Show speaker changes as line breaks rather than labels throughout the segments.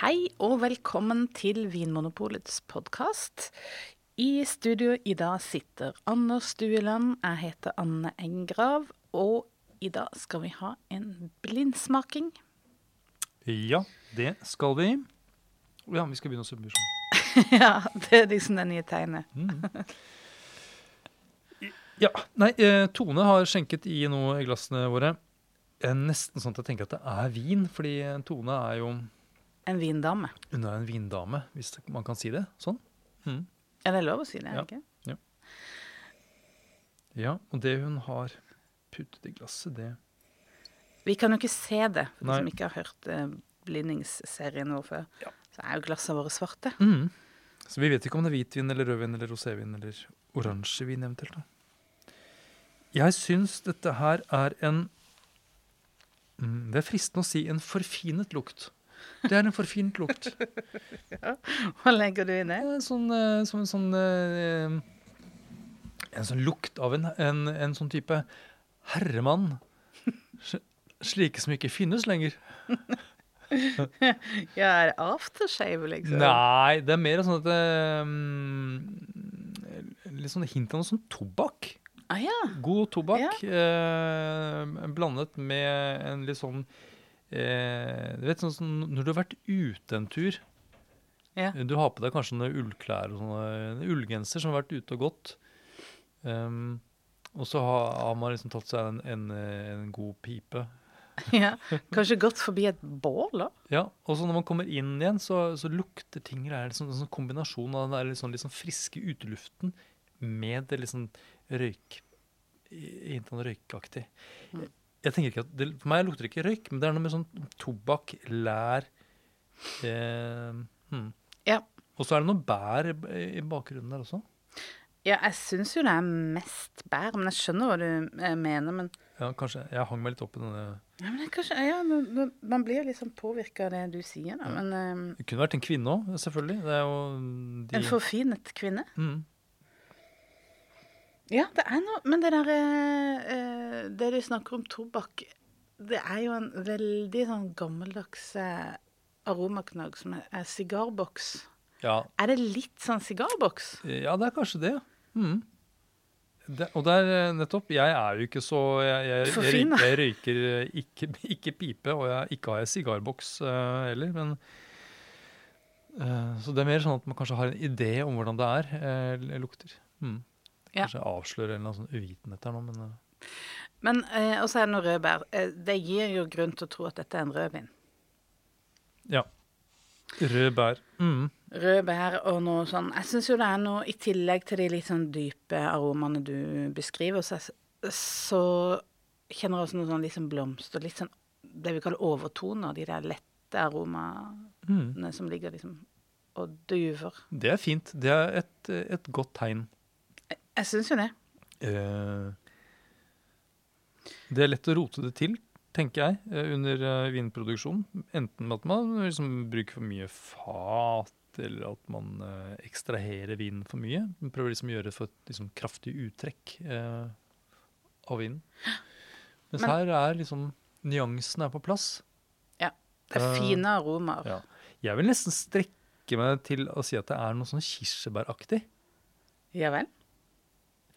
Hei og velkommen til Vinmonopolets podkast. I studio i dag sitter Anders Stueland, jeg heter Anne Engrav, og i dag skal vi ha en blindsmaking.
Ja, det skal vi. Ja, vi skal begynne å submisjon.
ja, det er liksom det nye tegnet.
Ja, nei, eh, Tone har skjenket i noe i glassene våre. Nesten sånn at jeg tenker at det er vin, fordi Tone er jo
En vindame.
Hun er en vindame, hvis man kan si det sånn. Mm.
Er det lov å si det?
Ja.
ikke?
Ja, og det hun har puttet i glasset, det
Vi kan jo ikke se det, for de som ikke har hørt uh, blindingsserien vår før.
Ja.
Så er jo glassene våre svarte.
mm. Så vi vet ikke om det er hvitvin eller rødvin eller rosévin eller oransjevin eventuelt. da. Jeg syns dette her er en mm, Det er fristende å si en forfinet lukt. Det er en forfinet lukt.
Hva legger du i det?
Sånn, eh, som en sånn eh, En sånn lukt av en, en, en sånn type herremann. Sl- Slike som ikke finnes lenger.
Ja, er det aftershave, liksom?
Nei, det er mer sånn at mm, Litt sånn hint av noe sånn tobakk.
Ah, ja.
God tobakk eh, blandet med en litt sånn eh, Du vet sånn, sånn når du har vært ute en tur
Ja.
Du har på deg kanskje noen ullklær og sånne ullgenser som har vært ute og gått. Um, og så har, har man liksom tatt seg en, en, en god pipe.
ja. Kanskje gått forbi et bål, da?
Ja, Og så når man kommer inn igjen, så, så lukter ting det er liksom en sånn kombinasjon av den der liksom, liksom sånn friske uteluften med det sånn røyk Hint av røykaktig.
Mm.
Jeg tenker ikke at det, For meg lukter det ikke røyk, men det er noe med sånn tobakk, lær eh, hmm.
Ja.
Og så er det noe bær i bakgrunnen der også.
Ja, jeg syns jo det er mest bær, men jeg skjønner hva du eh, mener. Men,
Ja, kanskje, Jeg hang meg litt opp i denne
ja, men det kanskje, ja, men- man blir liksom påvirka av det du sier, da. Men um...
Det kunne vært en kvinne òg, selvfølgelig. Det er jo de
en forfinet kvinne.
mm.
Ja, det er noe Men det derre eh, Det du snakker om tobakk, det er jo en veldig sånn gammeldags eh, aromaknagg som er, sigarboks.
Ja,
Er det litt sånn sigarboks?
Ja, det er kanskje det. Mm. det og det er eh, nettopp Jeg er jo ikke så Jeg, jeg, jeg, jeg røyker eh, ikke, ikke pipe, og jeg, ikke har jeg sigarboks uh, heller. Men uh, Så det er mer sånn at man kanskje har en idé om hvordan det er, uh, lukter. Mm.
Ja.
Kanskje jeg avslører en eller annen sånn uvitenhet her nå, men eh,
Men eh, også er det noe rødbær. Eh, det gir jo grunn til å tro at dette er en rødvin.
ja. Rød bær. Mm.
Rød bær og noe sånn Jeg syns jo det er noe I tillegg til de litt sånn dype aromaene du beskriver, så, så kjenner jeg også noe sånn litt sånn blomst og litt sånn det vi kaller overtoner. De der lette aromaene
Mm.
som ligger liksom og duver.
Det er fint. Det er et, et godt tegn.
Jeg syns jo det.
Eh, det er lett å rote det til, tenker jeg, eh, under eh, vinproduksjon. Enten med at man liksom bruker for mye fat, eller at man eh, ekstraherer vinen for mye. Man prøver liksom å gjøre det for et liksom, kraftig uttrekk eh, av vinen. Mens
Men-
her er liksom nyansene er på plass. Ja.
Det er fine aromaer.
Ja. Jeg vil nesten strekke meg til å si at det er noe sånn kirsebæraktig.
Ja vel?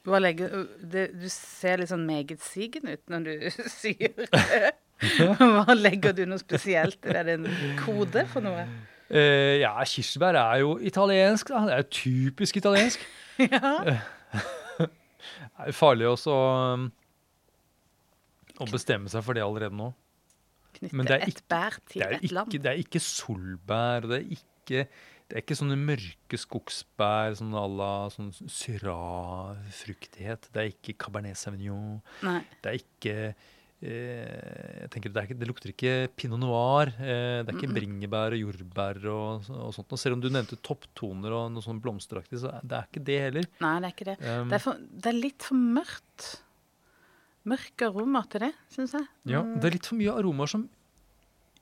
Legger det, Du ser litt sånn megetsigende ut når du sier det. Hva legger du noe spesielt? Er det en kode for noe?
Uh, ja, kirsebær er jo italiensk, da. Det er jo typisk italiensk.
Ja.
Det er farlig også um, å bestemme seg for det allerede nå.
Knytte et bær til et land.
det er ikke solbær, og det er ikke, det er ikke sånne mørke skogsbær, sånn à la sånn syrah-fruktighet. Det er ikke cabernet sauvignon.
Nei.
Det er ikke eh, jeg tenker det, ikke, det lukter ikke pinot noir. Eh, det er ikke bringebær og jordbær og, og sånt. Og selv om du nevnte topptoner og noe sånn blomsteraktig, så det er ikke det heller.
Nei, det er ikke det.
Um,
Det er, for, det er litt for mørkt. Mørke aromaer til det, syns jeg.
ja, det er litt for mye aromaer som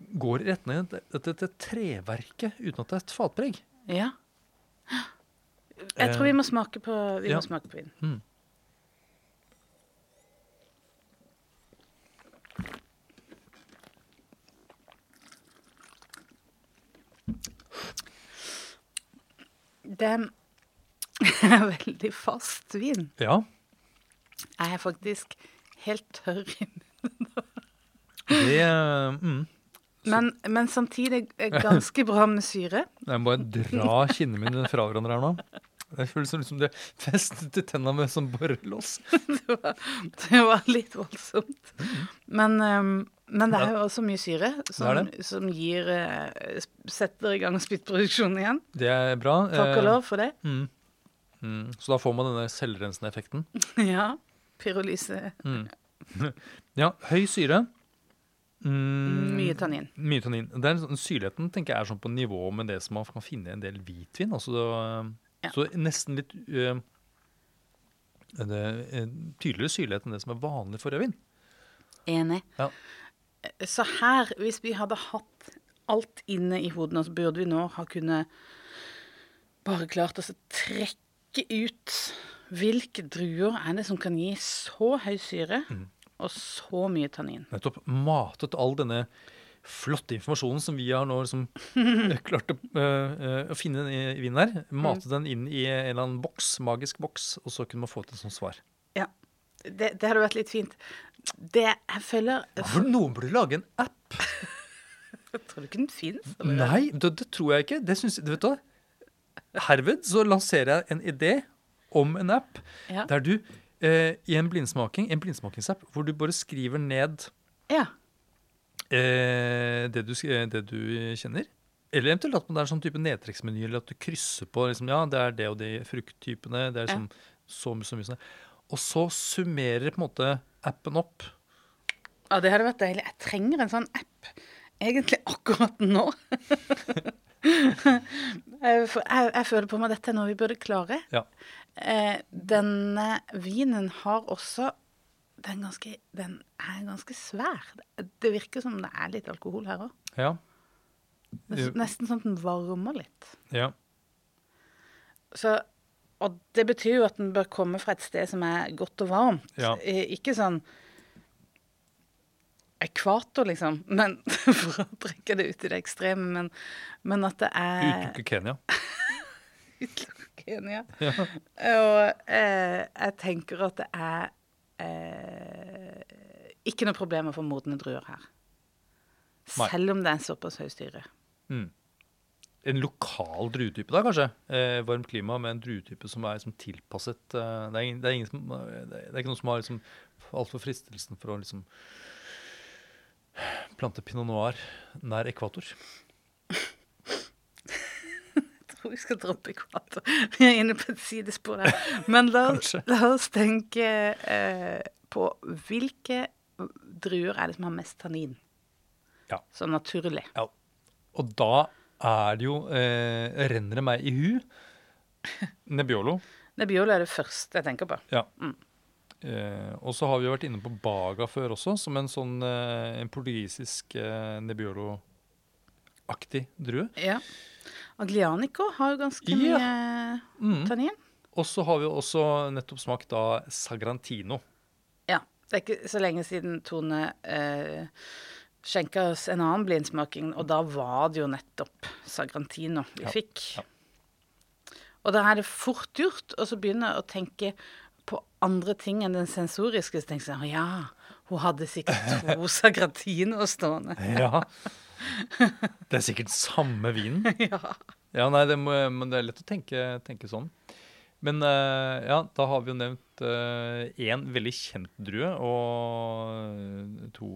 går i retning av dette, dette treverket uten at det er et fatpreg.
Ja. Jeg tror vi må smake på, vi
ja.
må smake på vin.
Mm.
Det er veldig fast vin.
Ja.
Jeg er faktisk helt tørr i munnen.
Det mm.
Men, men samtidig er ganske bra med syre.
Jeg må bare dra kinnene mine fra hverandre her nå. Det føles som liksom det festet til tenna med som borrelås.
Det var, det var litt voldsomt. Men, um, men det er jo også mye syre som,
Det det.
som gir eh, Setter i gang spyttproduksjonen igjen.
Det er bra.
Takk og
Eh,
lov for det.
Mm. Mm. Så da får man denne selvrensende effekten.
Ja. Pyrolyse.
Mm. Ja, høy syre. Mm,
Mye tannin.
Mye tannin. Det er en sånn, syrligheten tenker jeg er sånn på nivå med det som man kan finne i en del hvitvin. Altså, det-
Ja.
Så nesten litt uh, det er tydeligere syrlighet enn det som er vanlig for rødvin.
Enig.
Ja.
Så her, hvis vi hadde hatt alt inne i hodene, så burde vi nå ha kunnet bare klart å trekke ut hvilke druer er det som kan gi så høy syre
Mhm.
Og så mye tannin.
Nettopp matet all denne flotte informasjonen som vi har nå liksom, klart å, øh, å finne i, i vinen her. Matet den inn i en eller annen boks, magisk boks, og så kunne man få til et sånt svar.
Ja, det, det hadde vært litt fint. Det jeg føler
For noen burde lage en app.
Tror du ikke den fins?
Nei, det, det tror jeg ikke. Det synes, jeg- vet du? Herved så lanserer jeg en idé om en app
Ja.
der du eh, i en blindsmaking, en blindsmakingsapp, hvor du bare skriver ned
ja.
eh, det, du, eh, det du kjenner. Eller eventuelt at det er en sånn type nedtrekksmeny, eller at du krysser på liksom, ja, det er det og de frukttypene. det er
Ja.
liksom så mye, så mye sånn. Og så summerer på en måte appen opp.
Ja, det hadde vært deilig. Jeg trenger en sånn app egentlig akkurat nå. jeg, jeg, jeg føler på meg at dette er noe vi burde klare.
Ja.
Eh, denne vinen har også den, ganske, den er ganske svær. Det, virker som det er litt alkohol her òg.
Ja.
Nesten sånn at den varmer litt.
ja.
Så, og det betyr jo at den bør komme fra et sted som er godt og varmt.
Ja.
Ikke sånn ekvator, liksom, men for å trekke det ut i det ekstreme. Men, men at det er
Utelukke Kenya.
Kenya.
Ja.
Og eh, jeg tenker at det er eh, ikke noe problem å få modne druer her.
Nei.
Selv om det er såpass høy styre.
Mm. En lokal druetype, da, kanskje? Eh, varmt klima med en druetype som er liksom tilpasset eh, det, er ingen, det, er ingen som, det er ikke noen som har liksom altfor fristelsen for å liksom plante pinot noir nær ekvator.
Jeg tror vi skal droppe ekvator. Vi er inne på et sidespor her. Men la,
Kanskje.
la oss tenke eh, på hvilke druer er det som har mest tannin?
Ja.
Sånn naturlig.
Ja. Og da er det jo eh, Renner det meg i hu Nebbiolo.
Nebbiolo er det første jeg tenker på.
Ja. Eh, og så har vi jo vært inne på Baga før også, som en sånn eh, en portugisisk eh, Nebbiolo-aktig drue.
Ja. Aglianico har jo ganske
Ja.
mye
Mm.
tannin.
Og så har vi også nettopp smakt da Sagrantino.
Ja. Det er ikke så lenge siden Tone eh, skjenka oss en annen blindsmaking, og da var det jo nettopp Sagrantino vi
Ja,
fikk.
ja.
Og da er det fort gjort å så begynne å tenke på andre ting enn den sensoriske. Så tenker jeg ja, hun hadde sikkert to Sagrantino stående.
Ja. Det er sikkert samme vinen.
ja.
Ja, nei, det, må, men det er lett å tenke, tenke sånn. Men uh, ja, da har vi jo nevnt én veldig kjent drue og eh, to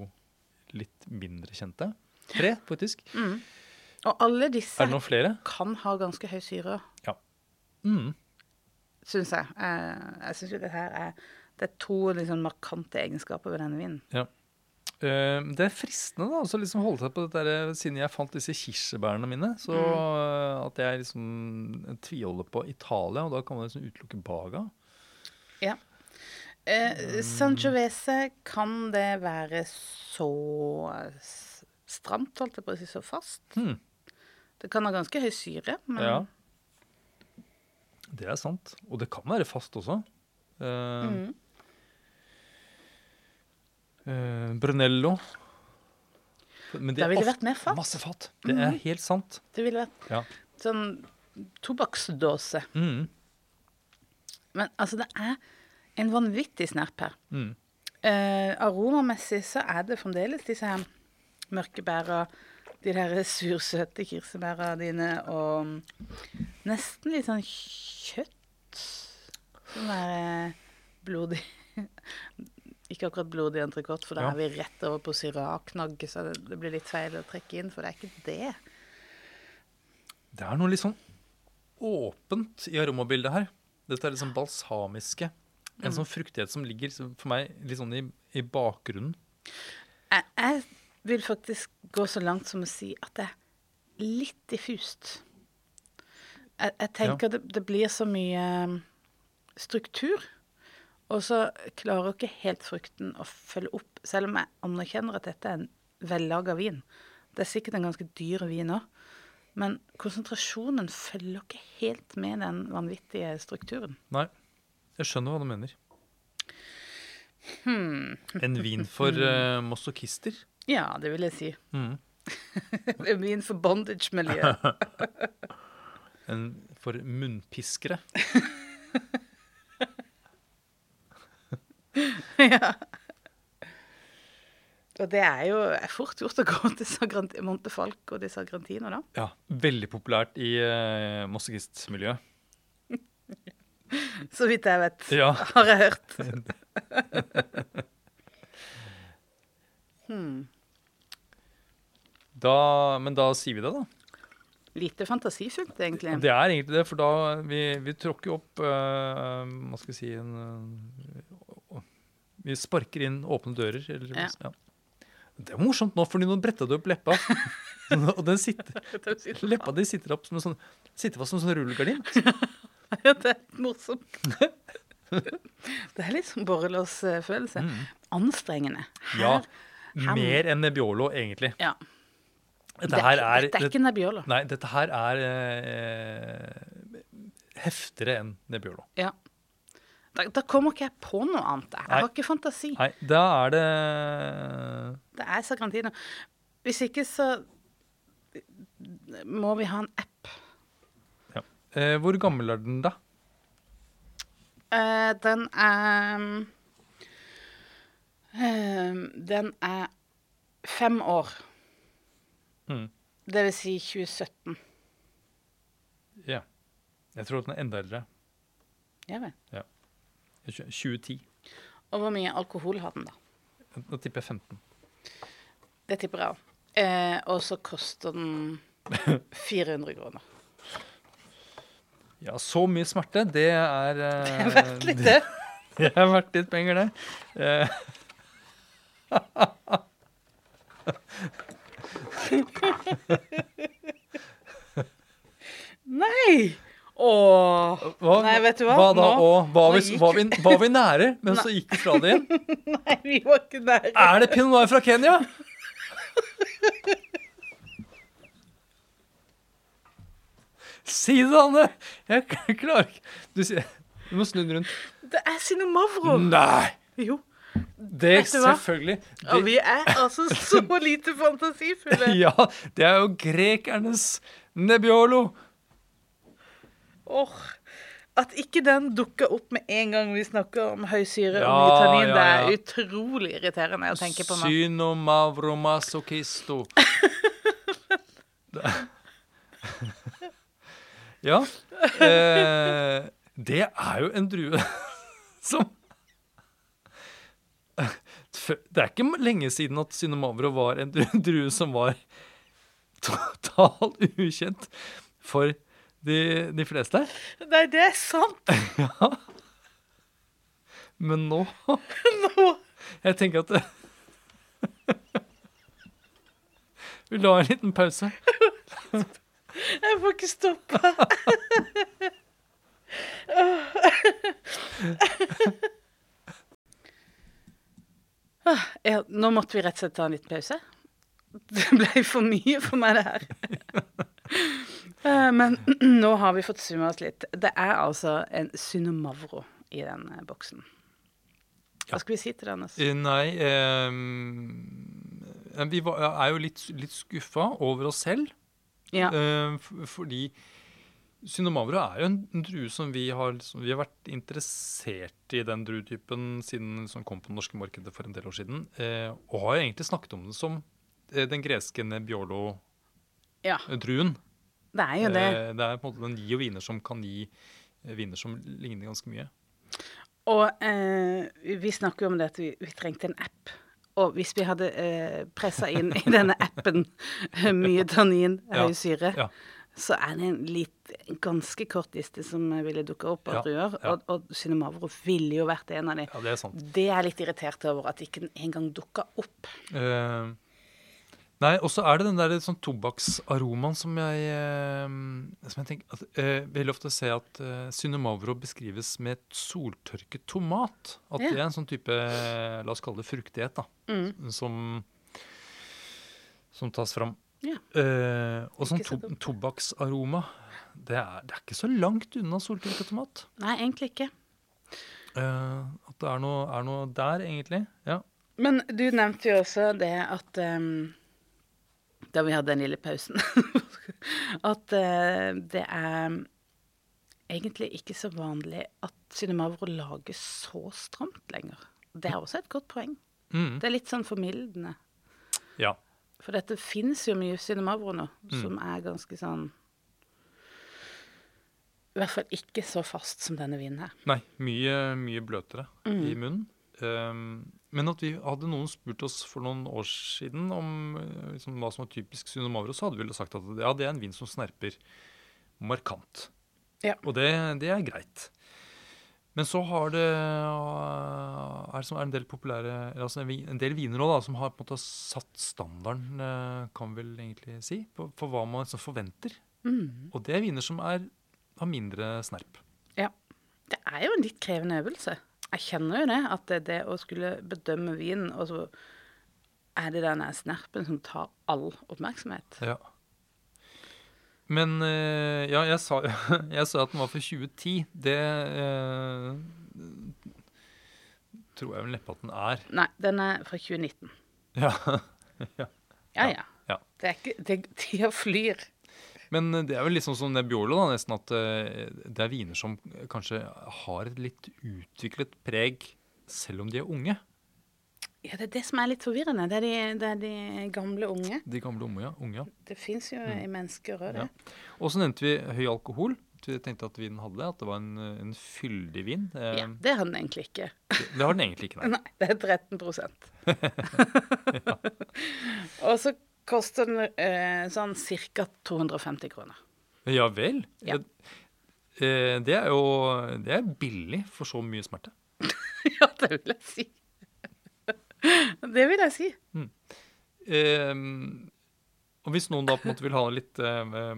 litt mindre kjente. Tre, faktisk.
Og alle disse kan ha ganske høy syre,
Mm.
syns jeg. Uh, jeg syns jo det her er det er to liksom markante egenskaper ved denne vinen.
Ja. Eh, det er fristende da, å liksom holde seg på dette der, siden jeg fant disse kirsebærene mine. Så mm. at jeg liksom tviholder på Italia, og da kan man liksom utelukke Baga.
Ja. Eh, Sangiovese, kan det være så stramt, holdt jeg på å si, så fast?
Mm.
Det kan ha ganske høy syre, men
Ja. Det er sant. Og det kan være fast også. Eh,
Mm.
Eh, Brunello. Men
ville det
ofte
vært mer fat.
Masse fat. Det er helt sant.
det ville vært
Ja.
sånn tobakksdåse.
Mm.
Men altså, det er en vanvittig snerp her.
Mm.
Uh, aromamessig så er det fremdeles disse her mørke bæra, de der sursøte kirsebæra dine, og nesten litt sånn kjøtt. Sånn der eh, blodig Ikke akkurat blodig entrecôte, for da
Ja.
er vi rett over på syraknagg, så det, det blir litt feil å trekke inn, for det er ikke det.
Det er noe litt sånn åpent i aromabildet her. Dette er litt sånn balsamiske. En sånn fruktighet som ligger for meg litt sånn i, i bakgrunnen.
Jeg, jeg vil faktisk gå så langt som å si at det er litt diffust. Jeg, jeg tenker det, det blir så mye um, struktur, og så klarer ikke helt frukten å følge opp, selv om jeg anerkjenner at dette er en vellaga vin. Det er sikkert en ganske dyr vin òg, men konsentrasjonen følger ikke helt med den vanvittige strukturen.
Nei, jeg skjønner hva du mener.
Hmm.
En vin for uh, mosokister?
Ja, det vil jeg si.
Mm.
En vin for bondage-miljøet.
En for munnpiskere.
ja. Og det er jo fort gjort å gå til Montefalco og de Sagrantino, da.
Ja, Veldig populært i uh, masochistmiljøet.
Så vidt jeg vet,
Ja.
har jeg hørt. Hmm.
Da, men da sier vi det, da.
Lite fantasifullt, egentlig.
Det er egentlig det, for da vi, vi tråkker opp eh, Hva skal vi si en, eh, Vi sparker inn åpne dører. Eller,
Ja.
ja. Det er morsomt nå, fordi nå bretta du opp leppa. og den sitter, leppa di sitter opp som en sånn Sitter fast som en sånn rullegardin.
Ja, det er morsomt. Det er litt sånn borrelåsfølelse. Anstrengende.
Ja.
Her-
Mer enn Nebbiolo, egentlig.
ja.
Dette
Det
her
er,
er
dette er ikke Nebbiolo.
Nei, dette her er eh, heftigere enn Nebbiolo.
Ja. Da, da kommer ikke jeg på noe annet. Jeg
Nei.
har ikke fantasi.
Nei, da er det
Det er Sagrantino. Hvis ikke så må vi ha en app.
eh, Hvor gammel er den, da?
Eh, den er eh, Den er fem år.
Mm.
Det vil si 2017.
Ja. Jeg tror at den er enda eldre.
Ja vel.
Tjue- 2010.
Og hvor mye alkohol har den, da?
Nå tipper jeg 15.
Det tipper jeg òg. Eh, og så koster den 400 kroner.
Ja, så mye smerte, det er eh,
Det er verdt litt, det.
Det er verdt litt penger, det. Eh,
Nei! Åh.
hva,
Nei, vet du hva?
Hva da?
Nå-
Og var
nå
vi,
gikk-
var, vi, var vi nære, men så gikk vi fra det igjen?
Nei, vi var ikke nære.
Er det pinot noir fra Kenya? Si det, Anne! Jeg klarer ikke Du, du må snu den rundt.
Det er Sinomavro.
Nei!
Jo.
Det
er
selvfølgelig.
Og
Det,
vi er altså så lite fantasifulle.
ja, det er jo grekernes Nebbiolo.
Åh, At ikke den dukker opp med en gang vi snakker om høy syre og
Ja,
mye tannin,
ja,
det er utrolig irriterende å tenke på nå.
Synomavromasochisto. Det- ja. Eh, det er jo en drue som Det er ikke lenge siden at Synomavro var en dru- drue som var totalt ukjent for de, de fleste.
Nei, det er sant!
Ja. Men nå
Nå.
Jeg tenker at Vi la en liten pause.
Jeg får ikke stoppe. Ah, ja, nå måtte vi rett og slett ta en liten pause. Det ble for mye for meg, det her. Eh, Men nå har vi fått summa oss litt. Det er altså en Synomavro i den eh, boksen. Hva skal vi si til det, Anders?
Eh, Nei eh, Vi var, er jo litt, litt skuffa over oss selv.
Ja.
eh, fordi Synomavro er jo en drue som vi har, som vi har vært interessert i den druetypen siden som kom på det norske markedet for en del år siden. Eh, og har jo egentlig snakket om den som den greske Nebbiolo-druen.
Ja, det er jo det.
Eh, det er på en måte den gir jo viner som kan gi eh, viner som ligner ganske mye.
Og eh, vi snakker jo om det at vi, vi trengte en app. Og hvis vi hadde eh, pressa inn i denne appen mye tannin, høy syre,
ja.
så er det en litt, en ganske kort liste som ville dukka opp av
Ja,
druer.
ja.
Og, og Synomavro ville jo vært en av de.
Ja, det er sant.
Det er jeg litt irritert over at ikke den engang dukka opp.
Eh, nei, og så er det den der sånn tobakksaromaen som jeg eh, Som jeg tenker at, eh, Veldig ofte ser jeg at eh, Synomavro beskrives med et soltørket tomat. At
Ja.
det er en sånn type eh, La oss kalle det fruktighet, da.
Mm.
Som, som tas fram.
Ja.
Eh, og sånn to, tobakksaroma det er, det er ikke så langt unna soltørket tomat.
Nei, egentlig ikke.
Eh, at det er noe, er noe der, egentlig. Ja.
Men du nevnte jo også det at ehm, Da vi hadde den lille pausen At eh, det er egentlig ikke så vanlig at Cinemavro lages så stramt lenger. Det er også et godt poeng.
Mm,
Det er litt sånn formildende.
ja.
For dette fins jo mye Cinemavro nå,
Mm.
som er ganske sånn I hvert fall ikke så fast som denne vinen her.
Nei, mye, mye bløtere
Mm.
i munnen. Um, men at vi hadde noen spurt oss for noen år siden om eh, liksom, hva som var typisk Synomavro, så hadde vi vel sagt at ja, det er en vin som snerper markant.
Ja.
Og det, det er greit. Men så har det uh, er det som er en del populære altså en, del viner da, som har på en måte satt standarden, eh, kan vi vel egentlig si, på, for hva man liksom forventer.
Mm.
Og det er viner som er, har mindre snerp.
Ja. Det er jo en litt krevende øvelse. Jeg kjenner jo det, at det, det å skulle bedømme vinen, og så er det den snerpen som tar all oppmerksomhet.
Ja. Men eh, ja, jeg sa, jeg sa at den var for 2010. Det eh, tror jeg vel neppe at den er.
Nei, den er fra 2019.
Ja.
Ja,
Ja,
ja.
ja.
Det er ikke det, Tida flyr.
Men det er vel sånn som Nebbiolo, da, nesten at eh, det er viner som kanskje har et litt utviklet preg, selv om de er unge.
Ja, det er det som er litt forvirrende. Det er de, det er de gamle unge.
De gamle unge, ja. unge ja.
Det fins jo i mennesker òg, det.
Ja. Og så nevnte vi høy alkohol. Vi tenkte at vinen hadde det, at det var en, en fyldig vin. Eh,
Ja, det har den egentlig ikke.
det, det har den egentlig ikke, nei.
Nei, det er 13 ja. Og så koster den eh, sånn ca. 250 kroner.
Ja vel?
Ja.
Eh, Det er jo det er billig for så mye smerte.
ja, det vil jeg si. det vil jeg si.
Eh, og hvis noen da på en måte vil ha litt, eh,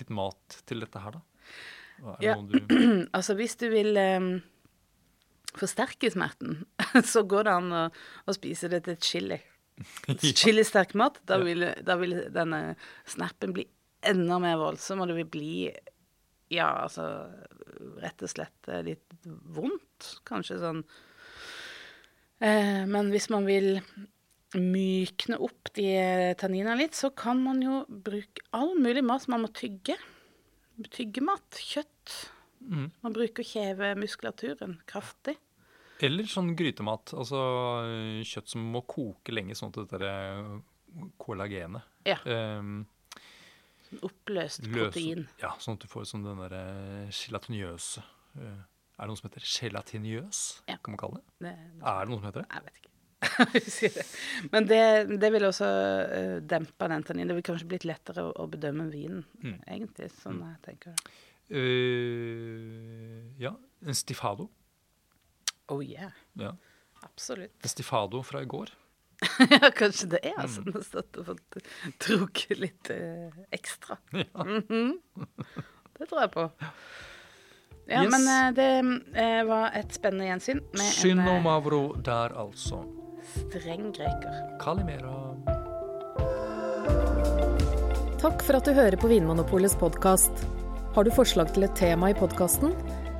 litt mat til dette her, da? Hva Er det
Ja.
du
Altså, hvis du vil eh, forsterke smerten, så går det an å, å spise det til chili. Chilisterk mat. Da vil, da vil denne snappen bli enda mer voldsom, og det vil bli ja, altså rett og slett eh, litt vondt. Kanskje sånn eh, Men hvis man vil mykne opp de tanninene litt, så kan man jo bruke all mulig mat som man må tygge. Tyggemat. Kjøtt.
Mm.
Man bruker kjevemuskulaturen kraftig.
Eller sånn grytemat. Altså eh, kjøtt som må koke lenge, sånn at dette er eh, kollagenet
Ja.
Um,
Oppløst protein.
Ja, sånn at du får sånn den derre gelatinøse eh, Er det noe som heter gelatinøs?
Ja.
Kan man kalle det?
Det,
Er det noe som heter det?
jeg vet ikke. Men det, det vil også uh, dempe den tanninen. Det vil kanskje blitt lettere å, å bedømme vinen,
Mm.
egentlig, sånn jeg tenker.
Eh, ja, en stifado.
Oh yeah.
Ja.
Absolutt.
En fra i går.
ja, kanskje det er
Mm.
altså. Har stått og fått drukket litt eh, ekstra.
Ja.
Mhm. Det tror jeg på. Ja,
Yes.
men eh, det eh, var et spennende gjensyn med en
Synomavro der, altså.
eh, streng greker.
Kalimera.
Takk for at du hører på Vinmonopolets podkast. Har du forslag til et tema i podkasten?